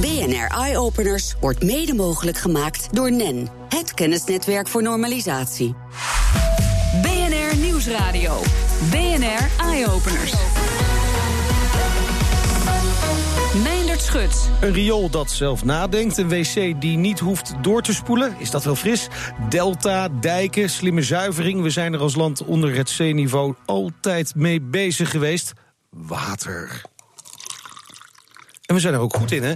BNR Eye Openers wordt mede mogelijk gemaakt door NEN, het kennisnetwerk voor normalisatie. BNR Nieuwsradio. BNR Eye Openers. Meindert Schut. Een riool dat zelf nadenkt, een wc die niet hoeft door te spoelen. Is dat wel fris? Delta, dijken, slimme zuivering. We zijn er als land onder het zeeniveau altijd mee bezig geweest. Water. En we zijn er ook goed in, hè?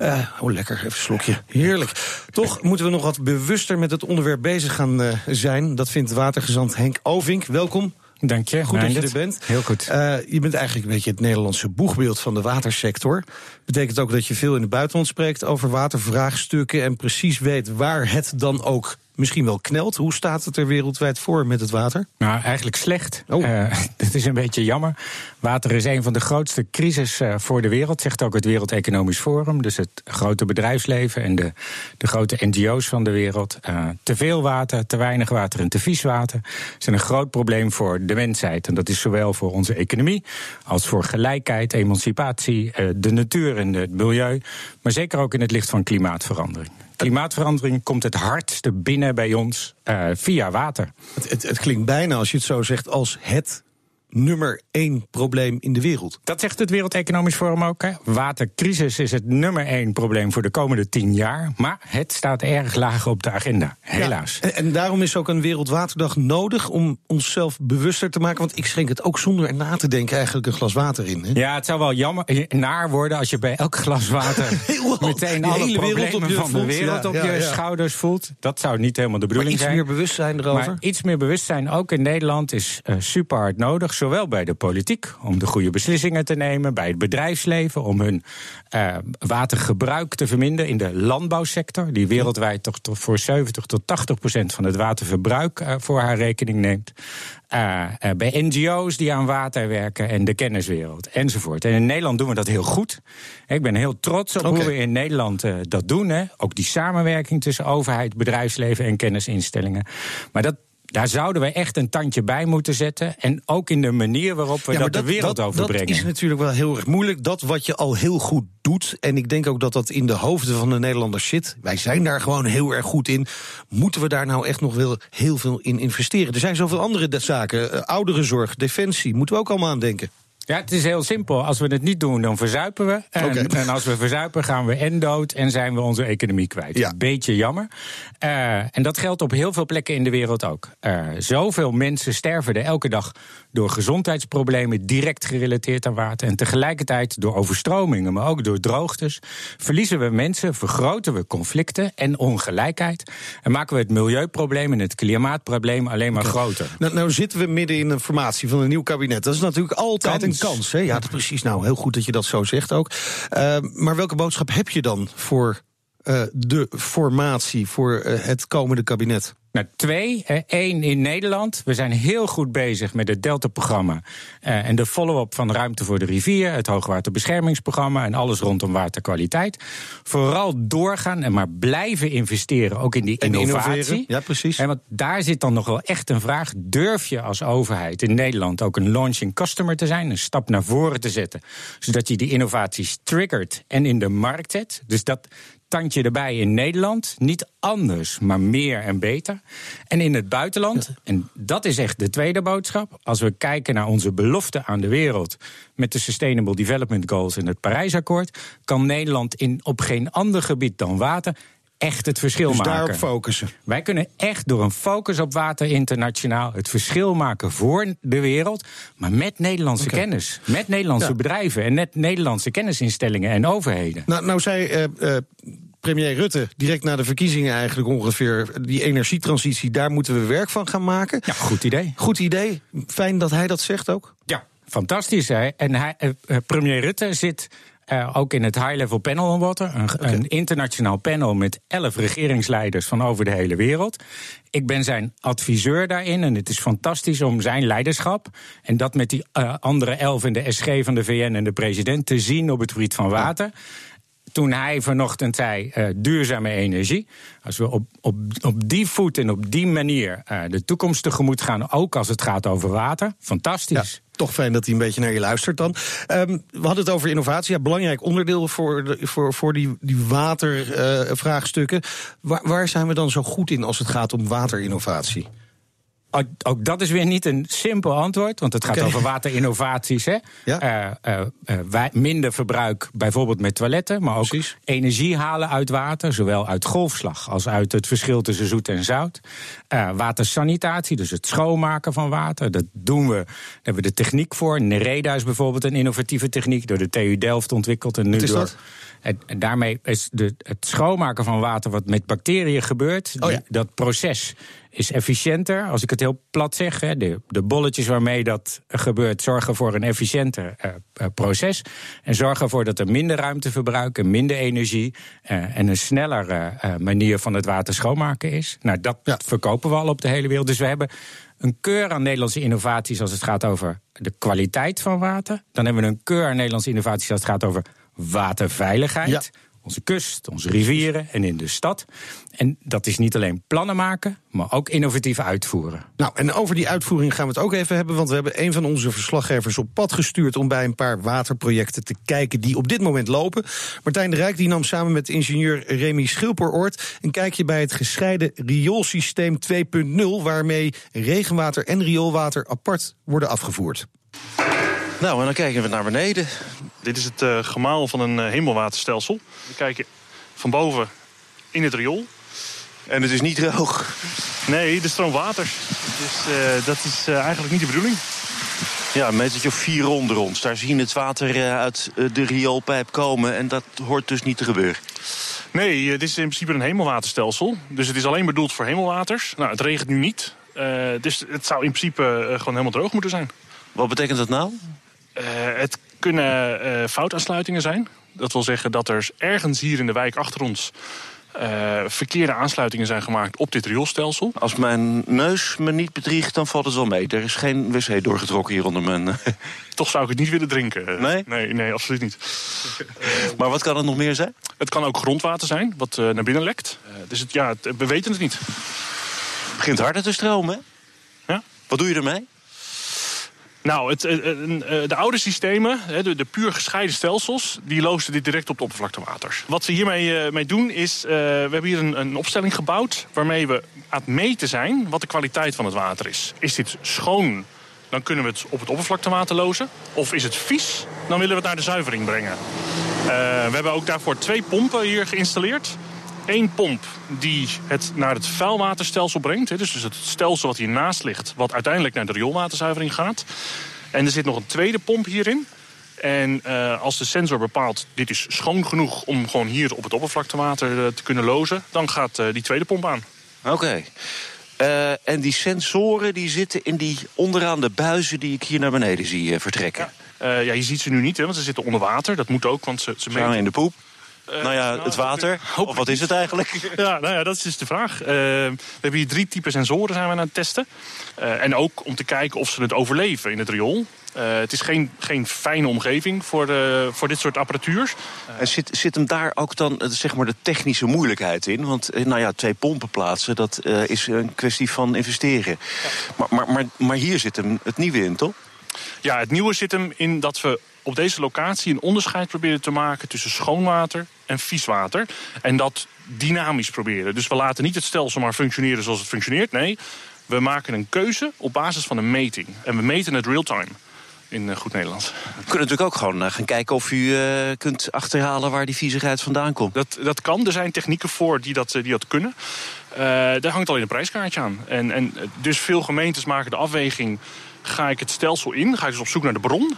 Uh, oh, lekker, even een slokje. Heerlijk. Toch moeten we nog wat bewuster met het onderwerp bezig gaan uh, zijn. Dat vindt watergezant Henk Ovink. Welkom. Dank je. Goed dat je er bent. Heel goed. Uh, je bent eigenlijk een beetje het Nederlandse boegbeeld van de watersector. Betekent ook dat je veel in het buitenland spreekt over watervraagstukken en precies weet waar het dan ook misschien wel knelt. Hoe staat het er wereldwijd voor met het water? Nou, eigenlijk slecht. Oh. Uh, dat is een beetje jammer. Water is een van de grootste crisis uh, voor de wereld, zegt ook het Wereld Economisch Forum. Dus het grote bedrijfsleven en de, de grote NGO's van de wereld. Uh, te veel water, te weinig water en te vies water zijn een groot probleem voor de mensheid. En dat is zowel voor onze economie als voor gelijkheid, emancipatie, de natuur en het milieu. Maar zeker ook in het licht van klimaatverandering. Klimaatverandering komt het hardste binnen bij ons uh, via water. Het, het, het, klinkt bijna, als je het zo zegt, als het nummer één probleem in de wereld. Dat zegt het Wereld Economisch Forum ook. Hè? Watercrisis is het nummer één probleem voor de komende tien jaar. Maar het staat erg laag op de agenda, helaas. Ja, en, daarom is ook een Wereldwaterdag nodig om onszelf bewuster te maken. Want ik schenk het ook zonder er na te denken eigenlijk een glas water in. Hè? Ja, het zou wel jammer, eh, naar worden als je bij elk glas water meteen alle problemen van voelt. de wereld op je schouders voelt. Dat zou niet helemaal de bedoeling zijn. iets meer bewustzijn erover? Maar iets meer bewustzijn ook in Nederland is uh, super hard nodig zowel bij de politiek om de goede beslissingen te nemen, bij het bedrijfsleven om hun uh, watergebruik te verminderen in de landbouwsector, die wereldwijd toch, toch voor 70 tot 80 procent van het waterverbruik uh, voor haar rekening neemt. Uh, bij NGO's die aan water werken en de kenniswereld enzovoort. En in Nederland doen we dat heel goed. Ik ben heel trots op okay. hoe we in Nederland dat doen. Hè. Ook die samenwerking tussen overheid, bedrijfsleven en kennisinstellingen. Maar dat, daar zouden we echt een tandje bij moeten zetten. En ook in de manier waarop we ja, dat, dat, de wereld dat, overbrengen. Dat is natuurlijk wel heel erg moeilijk. Dat wat je al heel goed doet. En ik denk ook dat dat in de hoofden van de Nederlanders zit. Wij zijn daar gewoon heel erg goed in. Moeten we daar nou echt nog wel heel veel in investeren? Er zijn zoveel andere zaken. Ouderenzorg, defensie. Moeten we ook allemaal aan denken. Ja, het is heel simpel. Als we het niet doen, dan verzuipen we. En, okay. en als we verzuipen, gaan we en dood en zijn we onze economie kwijt. Ja. Beetje jammer. Uh, en dat geldt op heel veel plekken in de wereld ook. Uh, zoveel mensen sterven er elke dag door gezondheidsproblemen direct gerelateerd aan water. En tegelijkertijd door overstromingen, maar ook door droogtes. Verliezen we mensen, vergroten we conflicten en ongelijkheid. En maken we het milieuprobleem en het klimaatprobleem alleen maar groter. Nou, nou, zitten we midden in een formatie van een nieuw kabinet. Dat is natuurlijk altijd kans. een kans. Hè? Ja, dat precies. Nou, heel goed dat je dat zo zegt ook. Uh, maar welke boodschap heb je dan voor uh, de formatie, voor uh, het komende kabinet? Nou, twee. Eén in Nederland. We zijn heel goed bezig met het Delta-programma. Uh, en de follow-up van Ruimte voor de Rivier, het Hoogwaterbeschermingsprogramma en alles rondom waterkwaliteit. Vooral doorgaan en maar blijven investeren, ook in die en innovatie. Innoveren. Ja, precies. En want daar zit dan nog wel echt een vraag. Durf je als overheid in Nederland ook een launching customer te zijn, een stap naar voren te zetten, zodat je die innovaties triggert en in de markt zet? Dus dat, tandje erbij in Nederland. Niet anders, maar meer en beter. En in het buitenland, en dat is echt de tweede boodschap. Als we kijken naar onze belofte aan de wereld met de Sustainable Development Goals en het Parijsakkoord, kan Nederland in, op geen ander gebied dan water echt het verschil dus maken. daarop focussen. Wij kunnen echt door een focus op water internationaal het verschil maken voor de wereld, maar met Nederlandse okay. kennis, met Nederlandse ja. bedrijven en met Nederlandse kennisinstellingen en overheden. Nou, nou zei uh, uh, premier Rutte direct na de verkiezingen eigenlijk ongeveer die energietransitie, daar moeten we werk van gaan maken. Ja, goed idee. Goed idee. Fijn dat hij dat zegt ook. Ja, fantastisch. Hè? En hij, uh, premier Rutte zit uh, ook in het High Level Panel on Water. Een, okay. een, internationaal panel met elf regeringsleiders van over de hele wereld. Ik ben zijn adviseur daarin en het is fantastisch om zijn leiderschap en dat met die uh, andere elf in de SG van de VN en de president te zien op het gebied van water. Ja toen hij vanochtend zei uh, duurzame energie. Als we op, op, op die voet en op die manier uh, de toekomst tegemoet gaan, ook als het gaat over water, fantastisch. Ja toch fijn dat hij een beetje naar je luistert dan. Ehm, we hadden het over innovatie. Belangrijk onderdeel voor, de, voor, voor die, die watervraagstukken. waar, waar zijn we dan zo goed in als het gaat om waterinnovatie? Ook, dat is weer niet een simpel antwoord, want het gaat over waterinnovaties. Hè? Ja. Uh, uh, minder verbruik bijvoorbeeld met toiletten, maar ook energie halen uit water, zowel uit golfslag als uit het verschil tussen zoet en zout. watersanitatie, dus het schoonmaken van water, dat doen we. Daar hebben we de techniek voor. Nereda is bijvoorbeeld een innovatieve techniek door de TU Delft ontwikkeld. En nu wat is door, dat? En, daarmee is de, het schoonmaken van water wat met bacteriën gebeurt, oh ja. dat proces is efficiënter. Als ik het heel plat zeg, hè, de, de bolletjes waarmee dat gebeurt zorgen voor een efficiënter uh, proces. En zorgen ervoor dat er minder ruimteverbruik en minder energie uh, en een snellere uh, manier van het water schoonmaken is. Nou, dat ja. verkopen we al op de hele wereld. Dus we hebben een keur aan Nederlandse innovaties als het gaat over de kwaliteit van water. Dan hebben we een keur aan Nederlandse innovaties als het gaat over waterveiligheid. Ja. Onze kust, onze rivieren en in de stad. En dat is niet alleen plannen maken, maar ook innovatief uitvoeren. Nou, en over die uitvoering gaan we het ook even hebben. Want we hebben een van onze verslaggevers op pad gestuurd om bij een paar waterprojecten te kijken die op dit moment lopen. Martijn de Rijk die nam samen met ingenieur Remy Schilperoort een kijkje bij het gescheiden rioolsysteem 2.0, waarmee regenwater en rioolwater apart worden afgevoerd. Nou, en dan kijken we naar beneden. Dit is het uh, gemaal van een uh, hemelwaterstelsel. We kijken van boven in het riool. En het is niet droog. Nee, er stroomt water. Dus uh, dat is eigenlijk niet de bedoeling. Ja, een metertje of vier onder ons. Daar zien het water uit de rioolpijp komen. En dat hoort dus niet te gebeuren. Nee, het is in principe een hemelwaterstelsel. Dus het is alleen bedoeld voor hemelwaters. Nou, het regent nu niet. dus het zou in principe gewoon helemaal droog moeten zijn. Wat betekent dat nou? Uh, het kunnen uh, foutaansluitingen zijn. Dat wil zeggen dat er ergens hier in de wijk achter ons uh, verkeerde aansluitingen zijn gemaakt op dit rioolstelsel. Als mijn neus me niet bedriegt, dan valt het wel mee. Er is geen wc doorgetrokken hier onder mijn... Toch zou ik het niet willen drinken. Nee? Nee, nee absoluut niet. maar wat kan het nog meer zijn? Het kan ook grondwater zijn, wat uh, naar binnen lekt. Uh, dus het, ja, het, we weten het niet. Het begint harder te stromen, hè? Ja. Wat doe je ermee? Nou, het, de oude systemen, de, de puur gescheiden stelsels, die loosden dit direct op het oppervlaktewater. Wat we hiermee mee doen is, uh, we hebben hier een, een, opstelling gebouwd waarmee we aan het meten zijn wat de kwaliteit van het water is. Is dit schoon, dan kunnen we het op het oppervlaktewater lozen. Of is het vies, dan willen we het naar de zuivering brengen. We hebben ook daarvoor twee pompen hier geïnstalleerd. Eén pomp die het naar het vuilwaterstelsel brengt. Dus het stelsel wat hiernaast ligt, wat uiteindelijk naar de rioolwaterzuivering gaat. En er zit nog een tweede pomp hierin. En uh, als de sensor bepaalt, dit is schoon genoeg om gewoon hier op het oppervlaktewater uh, te kunnen lozen, dan gaat uh, die tweede pomp aan. Oké. Okay. en die sensoren die zitten in die onderaan de buizen die ik hier naar beneden zie vertrekken. Ja. ja, je ziet ze nu niet, hè, want ze zitten onder water. Dat moet ook, want ze, ze meten in de poep. Uh, nou ja, het water. Of wat is het eigenlijk? Ja, nou ja, dat is dus de vraag. Uh, we hebben hier drie typen sensoren zijn we aan het testen. En ook om te kijken of ze het overleven in het riool. het is geen, geen fijne omgeving voor, voor dit soort apparatuur. En zit, zit hem daar ook dan zeg maar de technische moeilijkheid in? Want nou ja, twee pompen plaatsen, dat is een kwestie van investeren. Ja. Maar, maar, maar, maar hier zit hem het nieuwe in, toch? Ja, het nieuwe zit hem in dat we op deze locatie een onderscheid proberen te maken tussen schoonwater en vieswater. En dat dynamisch proberen. Dus we laten niet het stelsel maar functioneren zoals het functioneert. Nee, we maken een keuze op basis van een meting. En we meten het real-time. In uh, goed Nederlands. We kunnen natuurlijk ook gewoon uh, gaan kijken of u uh, kunt achterhalen waar die viezigheid vandaan komt. Dat, dat kan. Er zijn technieken voor die dat, die dat kunnen. daar hangt al in een prijskaartje aan. En, en dus veel gemeentes maken de afweging. Ga ik het stelsel in? Ga ik dus op zoek naar de bron?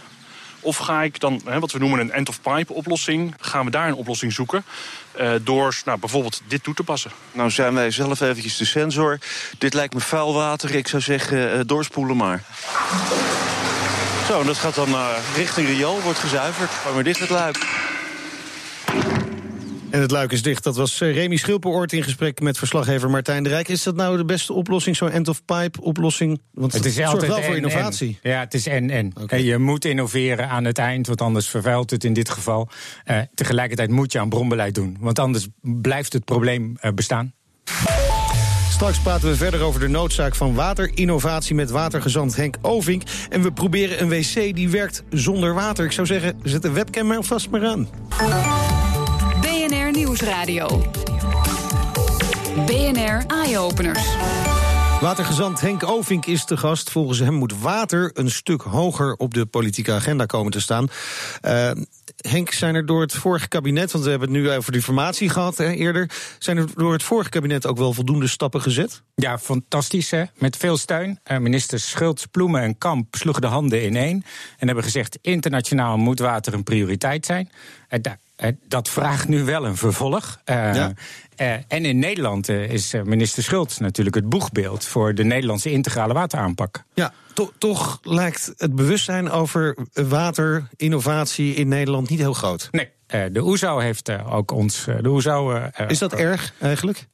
Of ga ik dan, hè, wat we noemen een end-of-pipe oplossing... gaan we daar een oplossing zoeken uh, door nou, bijvoorbeeld dit toe te passen. Nou zijn wij zelf eventjes de sensor. Dit lijkt me vuil water. Ik zou zeggen, uh, doorspoelen maar. Zo, en dat gaat dan uh, richting riool, wordt gezuiverd. Ga maar dicht het luik. En het luik is dicht. Dat was Remy Schilperoort in gesprek met verslaggever Martijn de Rijk. Is dat nou de beste oplossing, zo'n end-of-pipe oplossing? Want het is altijd wel voor innovatie. En. Ja, het is en-en. Okay. Je moet innoveren aan het eind, want anders vervuilt het in dit geval. Uh, tegelijkertijd moet je aan bronbeleid doen, want anders blijft het probleem uh, bestaan. Straks praten we verder over de noodzaak van waterinnovatie met watergezant Henk Ovink. En we proberen een wc die werkt zonder water. Ik zou zeggen, zet de webcam maar vast maar aan. Nieuwsradio. BNR Eye-Openers. Watergezant Henk Ovink is te gast. Volgens hem moet water een stuk hoger op de politieke agenda komen te staan. Uh, Henk, zijn er door het vorige kabinet, want we hebben het nu over de formatie gehad hè, eerder, zijn er door het vorige kabinet ook wel voldoende stappen gezet? Ja, fantastisch hè. Met veel steun. Uh, ministers Schultz, Ploemen en Kamp sloegen de handen ineen en hebben gezegd: internationaal moet water een prioriteit zijn. Uh, dat vraagt nu wel een vervolg. Ja. Uh, en in Nederland uh, is minister Schultz natuurlijk het boegbeeld voor de Nederlandse integrale wateraanpak. Ja, to toch lijkt het bewustzijn over waterinnovatie in Nederland niet heel groot. Nee, uh, de OESO heeft ook ons. de OESO, is dat erg eigenlijk?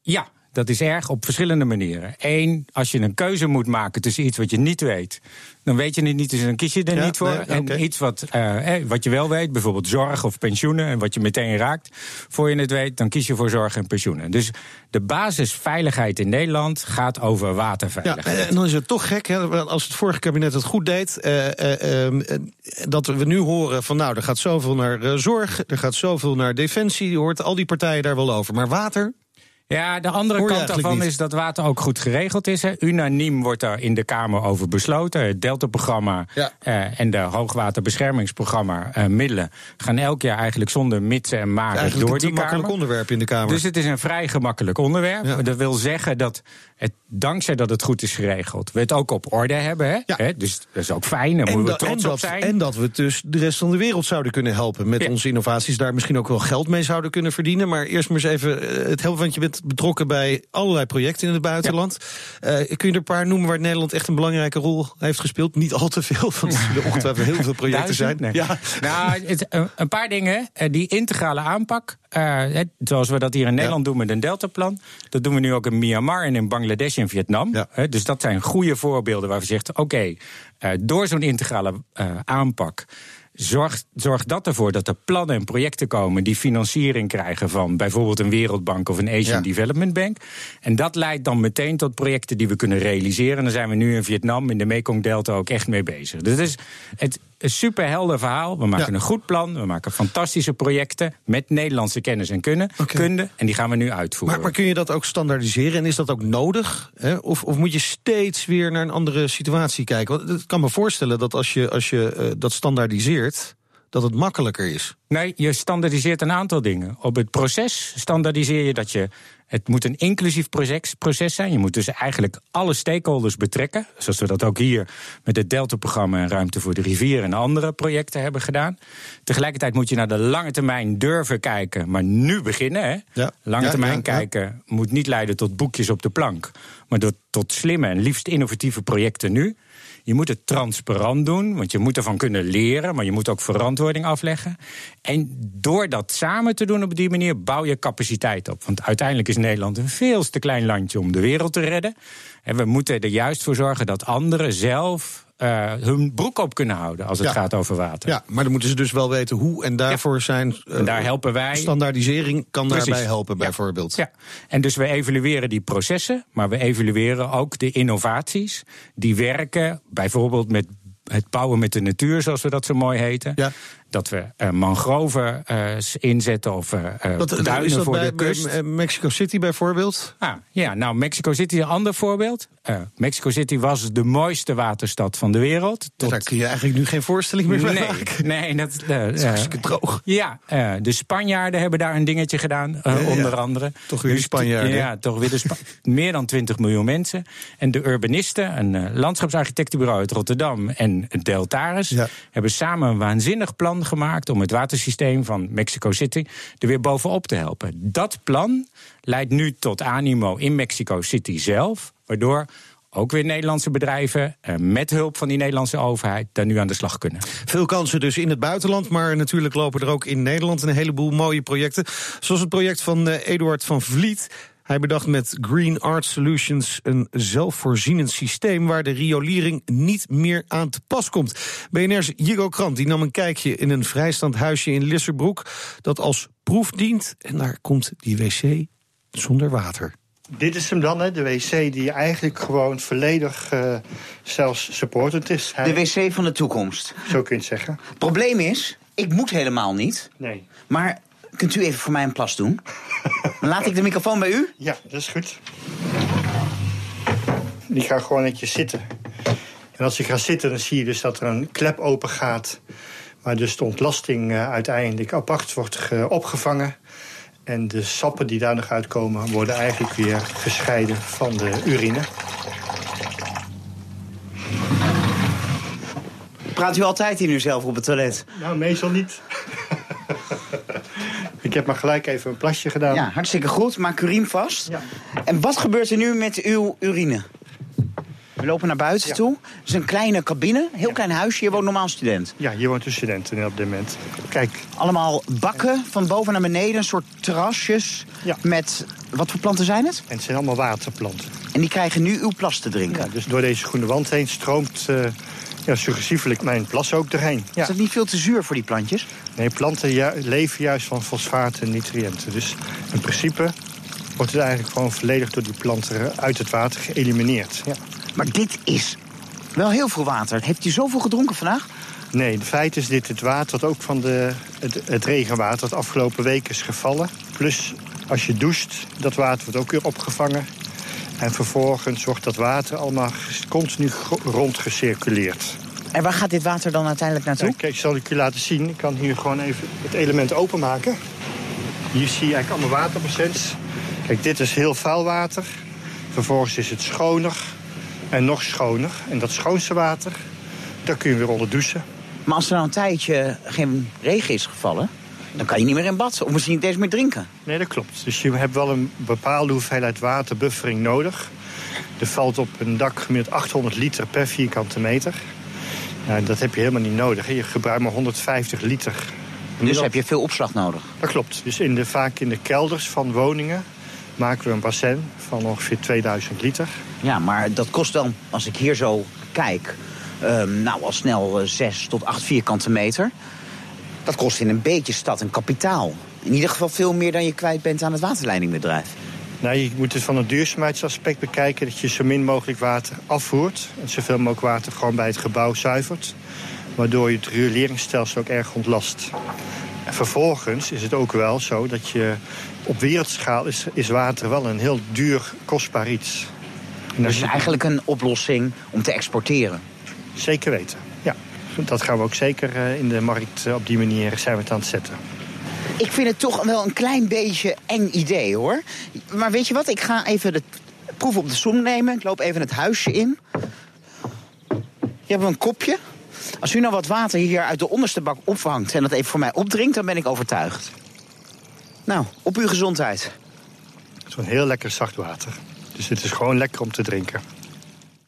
Ja, dat is erg op verschillende manieren. Eén, als je een keuze moet maken tussen iets wat je niet weet, dan weet je het niet, dus dan kies je er ja, niet voor. Nee, en iets wat, uh, wat je wel weet, bijvoorbeeld zorg of pensioenen, en wat je meteen raakt, voor je het weet, dan kies je voor zorg en pensioenen. Dus de basisveiligheid in Nederland gaat over waterveiligheid. Ja, en dan is het toch gek, hè, als het vorige kabinet het goed deed, uh, uh, dat we nu horen van nou, er gaat zoveel naar zorg, er gaat zoveel naar defensie, je hoort al die partijen daar wel over. Maar water, ja, de andere kant daarvan is dat water ook goed geregeld is. Hè. Unaniem wordt daar in de Kamer over besloten. Het Delta-programma ja. uh, en de hoogwaterbeschermingsprogramma uh, middelen gaan elk jaar eigenlijk zonder mitsen en maren door die Kamer. makkelijk onderwerp in de Kamer. Dus het is een vrij gemakkelijk onderwerp. Ja. Dat wil zeggen dat het, dankzij dat het goed is geregeld, we het ook op orde hebben. Hè? Ja. Hè? Dus dat is ook fijn, daar moeten we trots dat, op zijn. En dat we dus de rest van de wereld zouden kunnen helpen met onze innovaties. Daar misschien ook wel geld mee zouden kunnen verdienen. Maar eerst maar eens even het helpen, want je bent betrokken bij allerlei projecten in het buitenland. Ja. Uh, kun je er een paar noemen waar Nederland echt een belangrijke rol heeft gespeeld? Niet al te veel, want er ongetwijfeld heel veel projecten zijn. Nee. Ja. Nou, het, een paar dingen. Eh, die integrale aanpak, uh, zoals we dat hier in Nederland ja. doen met een Deltaplan. Dat doen we nu ook in Myanmar en in Bangladesh en Vietnam. Ja. Dus dat zijn goede voorbeelden waar we zeggen: oké, okay, uh, door zo'n integrale uh, aanpak Zorg, zorg dat ervoor dat er plannen en projecten komen die financiering krijgen van bijvoorbeeld een Wereldbank of een Asian ja. Development Bank. En dat leidt dan meteen tot projecten die we kunnen realiseren. En daar zijn we nu in Vietnam, in de Mekong Delta ook echt mee bezig. Dus het, een superhelder verhaal. We maken ja. een goed plan, we maken fantastische projecten met Nederlandse kennis en kunnen, okay. kunde. En die gaan we nu uitvoeren. Maar, maar, kun je dat ook standaardiseren en is dat ook nodig? Hè? Of, of, moet je steeds weer naar een andere situatie kijken? Want ik kan me voorstellen dat als je, als je uh, dat standaardiseert dat het makkelijker is. Nee, je standaardiseert een aantal dingen. Op het proces standaardiseer je dat je. Het moet een inclusief proces, proces zijn. Je moet dus eigenlijk alle stakeholders betrekken. Zoals we dat ook hier met het Delta-programma en Ruimte voor de Rivier en andere projecten hebben gedaan. Tegelijkertijd moet je naar de lange termijn durven kijken, maar nu beginnen. Hè? Ja. Lange ja, termijn ja, kijken moet niet leiden tot boekjes op de plank, maar tot slimme en liefst innovatieve projecten nu. Je moet het transparant doen, want je moet ervan kunnen leren, maar je moet ook verantwoording afleggen. En door dat samen te doen op die manier bouw je capaciteit op. Want uiteindelijk is Nederland een veel te klein landje om de wereld te redden. En we moeten er juist voor zorgen dat anderen zelf uh, hun broek op kunnen houden als het ja. gaat over water. Ja, maar dan moeten ze dus wel weten hoe. En daarvoor ja. zijn. Uh, en daar helpen wij. Standaardisering kan Precies. daarbij helpen, bijvoorbeeld. Ja. En dus we evalueren die processen, maar we evalueren ook de innovaties die werken, bijvoorbeeld met het bouwen met de natuur, zoals we dat zo mooi heten. Ja dat we uh, mangroven uh, inzetten of uh, dat, duinen is dat voor bij, de kust. Bij Mexico City bijvoorbeeld? Ah, ja, nou, Mexico City is een ander voorbeeld. Mexico City was de mooiste waterstad van de wereld. Tot... Daar kun je eigenlijk nu geen voorstelling meer nee, maken. Nee, dat, dat is hartstikke droog. Ja, de Spanjaarden hebben daar een dingetje gedaan, ja, onder andere. Toch weer de Spanjaarden. Ja, toch weer de Spa meer dan 20 miljoen mensen. En de urbanisten, een landschapsarchitectenbureau uit Rotterdam en Deltaris... Ja. hebben samen een waanzinnig plan gemaakt om het watersysteem van Mexico City er weer bovenop te helpen. Dat plan leidt nu tot animo in Mexico City zelf, waardoor ook weer Nederlandse bedrijven eh, met hulp van die Nederlandse overheid daar nu aan de slag kunnen. Veel kansen dus in het buitenland, maar natuurlijk lopen er ook in Nederland een heleboel mooie projecten. Zoals het project van uh, Eduard van Vliet. Hij bedacht met Green Art Solutions een zelfvoorzienend systeem waar de riolering niet meer aan te pas komt. BNR's Jigo Krant die nam een kijkje in een vrijstand huisje in Lisserbroek dat als proef dient. En daar komt die wc zonder water. dit is hem dan, hè, de wc die eigenlijk gewoon volledig uh, zelfs supportend is. Hij... De wc van de toekomst. Zo kun je het zeggen. Probleem is, ik moet helemaal niet. Nee. Maar kunt u even voor mij een plas doen? dan laat ik de microfoon bij u. Ja, dat is goed. Die gaat gewoon netjes zitten. En als je gaat zitten, dan zie je dus dat er een klep open gaat... waar dus de ontlasting uh, uiteindelijk apart wordt opgevangen... En de sappen die daar nog uitkomen worden eigenlijk weer gescheiden van de urine. Praat u altijd in uzelf op het toilet? Nou, meestal niet. Ik heb maar gelijk even een plasje gedaan. Ja, hartstikke goed. Maak urine vast. Ja. En wat gebeurt er nu met uw urine? We lopen naar buiten toe. Het is een kleine cabine, heel klein huisje. Hier woont normaal student. Ja, hier woont een student op dit moment. Kijk. Allemaal bakken van boven naar beneden, een soort terrasjes. Ja. Met, wat voor planten zijn het? En het zijn allemaal waterplanten. En die krijgen nu uw plas te drinken? Ja, dus door deze groene wand heen stroomt uh, ja, suggestiefelijk mijn plas ook erheen. Ja. Is dat niet veel te zuur voor die plantjes? Nee, planten leven juist van fosfaat en nutriënten. Dus in principe wordt het eigenlijk gewoon volledig door die planten uit het water geëlimineerd. Ja. Maar dit is wel heel veel water. Heeft u zoveel gedronken vandaag? Nee, de feit is dit het water dat ook van de, het, het regenwater dat afgelopen week is gevallen. Plus als je doucht, dat water wordt ook weer opgevangen. En vervolgens wordt dat water allemaal continu rondgecirculeerd. En waar gaat dit water dan uiteindelijk naartoe? Ja, kijk, zal ik je laten zien. Ik kan hier gewoon even het element openmaken. Hier zie je eigenlijk allemaal waterpercents. Kijk, dit is heel vuil water. Vervolgens is het schoner en nog schoner. En dat schoonste water, daar kun je weer onder douchen. Maar als er nou een tijdje geen regen is gevallen... dan kan je niet meer in bad, of misschien niet eens meer drinken. Nee, dat klopt. Dus je hebt wel een bepaalde hoeveelheid waterbuffering nodig. Er valt op een dak gemiddeld 800 liter per vierkante meter. Nou, dat heb je helemaal niet nodig. Je gebruikt maar 150 liter. Dus heb je veel opslag nodig? Dat klopt. Dus in de, vaak in de kelders van woningen maken we een bassin van ongeveer 2000 liter. Ja, maar dat kost dan, als ik hier zo kijk, um, nou al snel 6 eh, tot 8 vierkante meter. Dat kost in een beetje stad een kapitaal. In ieder geval veel meer dan je kwijt bent aan het waterleidingbedrijf. Nou, je moet het van een duurzaamheidsaspect bekijken... dat je zo min mogelijk water afvoert... en zoveel mogelijk water gewoon bij het gebouw zuivert... waardoor je het rioleringsstelsel ook erg ontlast. En vervolgens is het ook wel zo dat je op wereldschaal is, is water wel een heel duur, kostbaar iets. Dus is eigenlijk een oplossing om te exporteren? Zeker weten. Dat gaan we ook zeker eh, in de markt eh, op die manier zijn we het aan het zetten. Ik vind het toch wel een klein beetje eng idee, hoor. Maar weet je wat, ik ga even de proef op de som nemen. Ik loop even het huisje in. Je hebt een kopje. Als u nou wat water hier uit de onderste bak opvangt... en dat even voor mij opdrinkt, dan ben ik overtuigd. Nou, op uw gezondheid. Zo'n heel lekker zacht water. Dus het is gewoon lekker om te drinken.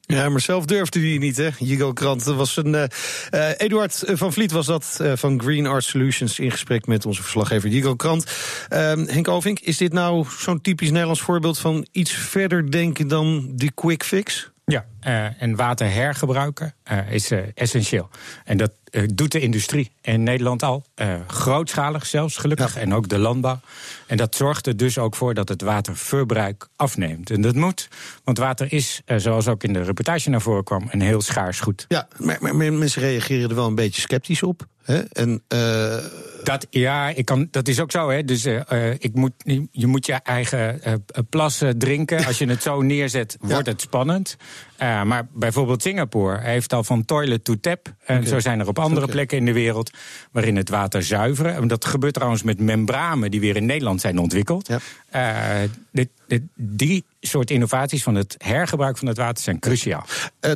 Ja, maar zelf durfde hij niet, hè? Jigo Krant was een. Uh, Eduard van Vliet was dat uh, van Green Art Solutions in gesprek met onze verslaggever Jigo Krant. Ehm, Henk Ovink, is dit nou zo'n typisch Nederlands voorbeeld van iets verder denken dan die quick fix? Ja, uh, en water hergebruiken uh, is uh, essentieel. En dat doet de industrie in Nederland al. grootschalig zelfs, gelukkig. En ook de landbouw. En dat zorgt er dus ook voor dat het waterverbruik afneemt. En dat moet, want water is, zoals ook in de reportage naar voren kwam, een heel schaars goed. Ja, maar, maar mensen reageren er wel een beetje sceptisch op. Hè? En, uh... dat, ja, ik kan, dat is ook zo. Hè? Dus uh, ik moet, je moet je eigen uh, plas drinken. Als je het zo neerzet, wordt het spannend. maar bijvoorbeeld Singapore heeft al van toilet to tap. En zo zijn er op andere plekken in de wereld waarin het water zuiveren. En dat gebeurt trouwens met membranen die weer in Nederland zijn ontwikkeld. Ja. Dit, dit, die soort innovaties van het hergebruik van het water zijn cruciaal.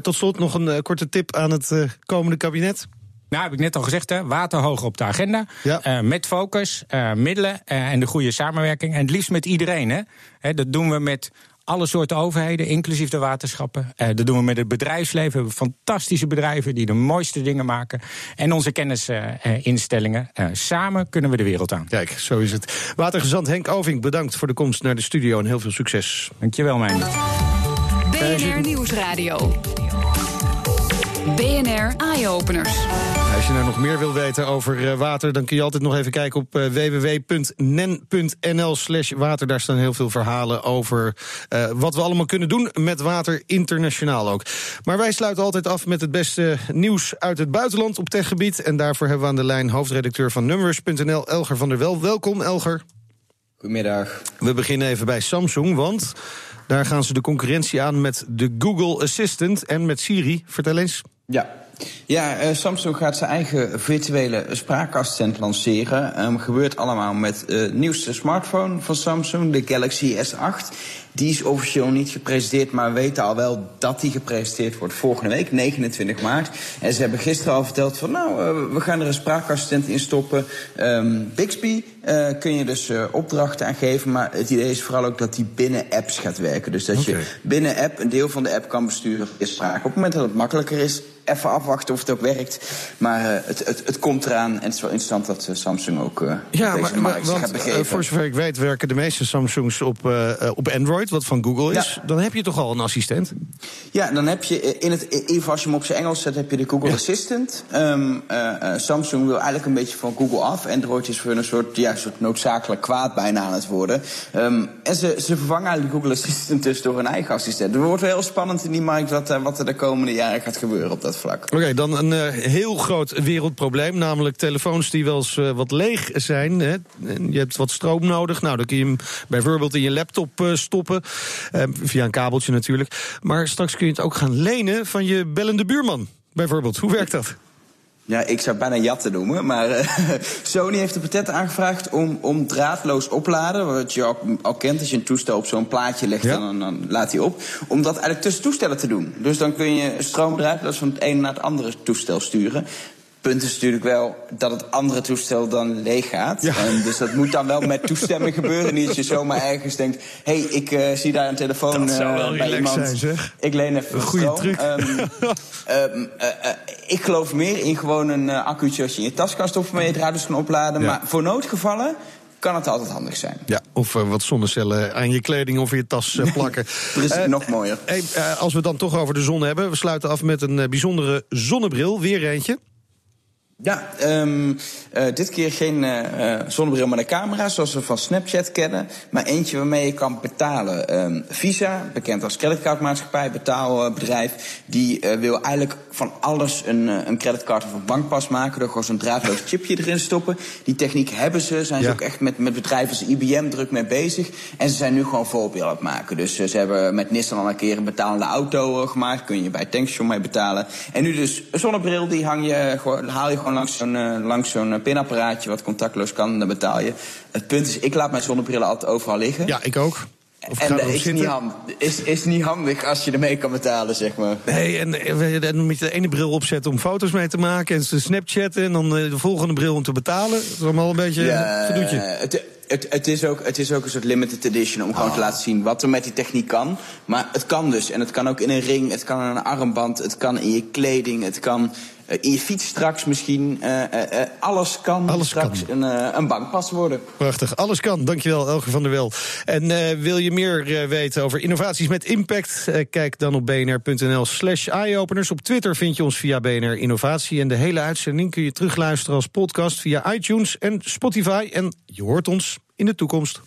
tot slot nog een korte tip aan het komende kabinet. Nou, heb ik net al gezegd, hè, water hoog op de agenda. Uh, met focus, uh, middelen uh, en de goede samenwerking. En het liefst met iedereen. Hè. hè dat doen we met alle soorten overheden, inclusief de waterschappen. dat doen we met het bedrijfsleven. We hebben fantastische bedrijven die de mooiste dingen maken. En onze kennisinstellingen. samen kunnen we de wereld aan. Kijk, zo is het. Watergezant Henk Oving, bedankt voor de komst naar de studio en heel veel succes. Dankjewel, mijn. BNR Nieuwsradio. BNR Eye Openers. Als je nou nog meer wil weten over eh, water, dan kun je altijd nog even kijken op eh, www.nen.nl slash water. Daar staan heel veel verhalen over uh, wat we allemaal kunnen doen met water internationaal ook. Maar wij sluiten altijd af met het beste nieuws uit het buitenland op techgebied. En daarvoor hebben we aan de lijn hoofdredacteur van Numbers.nl, Elger van der Wel. Welkom, Elger. Goedemiddag. We beginnen even bij Samsung, want daar gaan ze de concurrentie aan met de Google Assistant en met Siri. Vertel eens. Ja, ja, uh, Samsung gaat zijn eigen virtuele spraakassistent lanceren. Um, gebeurt allemaal met de uh, nieuwste smartphone van Samsung, de Galaxy S8. Die is officieel niet gepresenteerd, maar we weten al wel dat die gepresenteerd wordt volgende week, 29 maart. En ze hebben gisteren al verteld van nou, uh, we gaan er een spraakassistent in stoppen. Um, Bixby uh, kun je dus uh, opdrachten aan geven, maar het idee is vooral ook dat die binnen apps gaat werken. Dus dat okay. je binnen app een deel van de app kan besturen is spraak. Op het moment dat het makkelijker is, even afwachten of het ook werkt. Maar uh, het, het, het, komt eraan en het is wel interessant dat uh, Samsung ook uh, ja, deze maar, markt want, gaat begeven. voor zover ik weet werken de meeste Samsungs op, op Android, wat van Google is. Ja. Dan heb je toch al een assistent? Ja, dan heb je in het, even als je hem op zijn Engels zet, heb je de Google ja. Assistant. Um, Samsung wil eigenlijk een beetje van Google af. Android is voor een soort, ja, soort noodzakelijk kwaad bijna aan het worden. Um, en ze, ze vervangen eigenlijk de Google Assistant dus door een eigen assistent. Het wordt wel heel spannend in die markt wat, wat er de komende jaren gaat gebeuren op dat Oké, dan een uh, heel groot wereldprobleem. Namelijk telefoons die wel eens uh, wat leeg zijn. Hè. Je hebt wat stroom nodig. Nou, dan kun je hem bijvoorbeeld in je laptop uh, stoppen. via een kabeltje natuurlijk. Maar straks kun je het ook gaan lenen van je bellende buurman. Bijvoorbeeld. Hoe werkt dat? Ja, ik zou bijna jatten noemen. Maar uh, Sony heeft een patent aangevraagd om, om draadloos opladen. Wat je al, al kent als je een toestel op zo'n plaatje legt ja. en dan, dan laat hij op. Om dat eigenlijk tussen toestellen te doen. Dus dan kun je stroom draadloos van het ene naar het andere toestel sturen. Punt is natuurlijk wel dat het andere toestel dan leeg gaat. Ja. En dus dat moet dan wel met toestemming gebeuren. Niet dat je zomaar ergens denkt: hé, hey, ik uh, zie daar een telefoon dat zou wel uh, bij iemand. Zijn, zeg. Ik leen even een goede truc. Um, um, uh, ik geloof meer in gewoon een uh, accu'tje als je in je tas kan stoppen waarmee je het draadloos kan opladen. Ja. Maar voor noodgevallen kan het altijd handig zijn. Ja, of uh, wat zonnecellen aan je kleding of in je tas uh, plakken. Precies, uh, nog mooier. Hey, als we het dan toch over de zon hebben, we sluiten af met een bijzondere zonnebril. Weer eentje. Ja, um, uh, dit keer geen uh, zonnebril met een camera, zoals we van Snapchat kennen. Maar eentje waarmee je kan betalen. Um, Visa, bekend als creditcardmaatschappij, betaalbedrijf... die uh, wil eigenlijk van alles een, een creditcard of een bankpas maken... door gewoon zo'n draadloos chipje erin te stoppen. Die techniek hebben ze, zijn ja. ze ook echt met, met bedrijven als IBM druk mee bezig. En ze zijn nu gewoon voorbeeld aan het maken. Dus ze hebben met Nissan al een keer een betalende auto gemaakt. Kun je bij tankstation mee betalen. En nu dus een zonnebril, die hang je, haal je gewoon langs zo'n uh, langs zo'n pinapparaatje wat contactloos kan, dan betaal je. Het punt is, ik laat mijn zonnebrillen altijd overal liggen. Ja, ik ook. Of en dat is niet, handig, is, is niet handig als je ermee kan betalen, zeg maar. Nee, en dan moet je de ene bril opzetten om foto's mee te maken en te snapchatten. En dan de volgende bril om te betalen. Dat is allemaal een beetje ja, een gedoetje. Het, het, het, is ook, het is ook een soort limited edition om gewoon te laten zien wat er met die techniek kan. Maar het kan dus. En het kan ook in een ring, het kan in een armband, het kan in je kleding, het kan in je fiets straks misschien. Uh, uh, alles kan Alles straks kan. Een, een bankpas worden. Prachtig, alles kan. Dankjewel, Elger van der Wel. En uh, wil je meer uh, weten over innovaties met impact? Uh, kijk dan op bnr.nl slash eyeopeners. Op Twitter vind je ons via BNR Innovatie. En de hele uitzending kun je terugluisteren als podcast via iTunes en Spotify. En je hoort ons in de toekomst.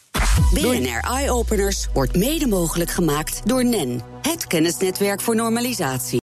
BNR Eye Openers wordt mede mogelijk gemaakt door NEN, het kennisnetwerk voor normalisatie.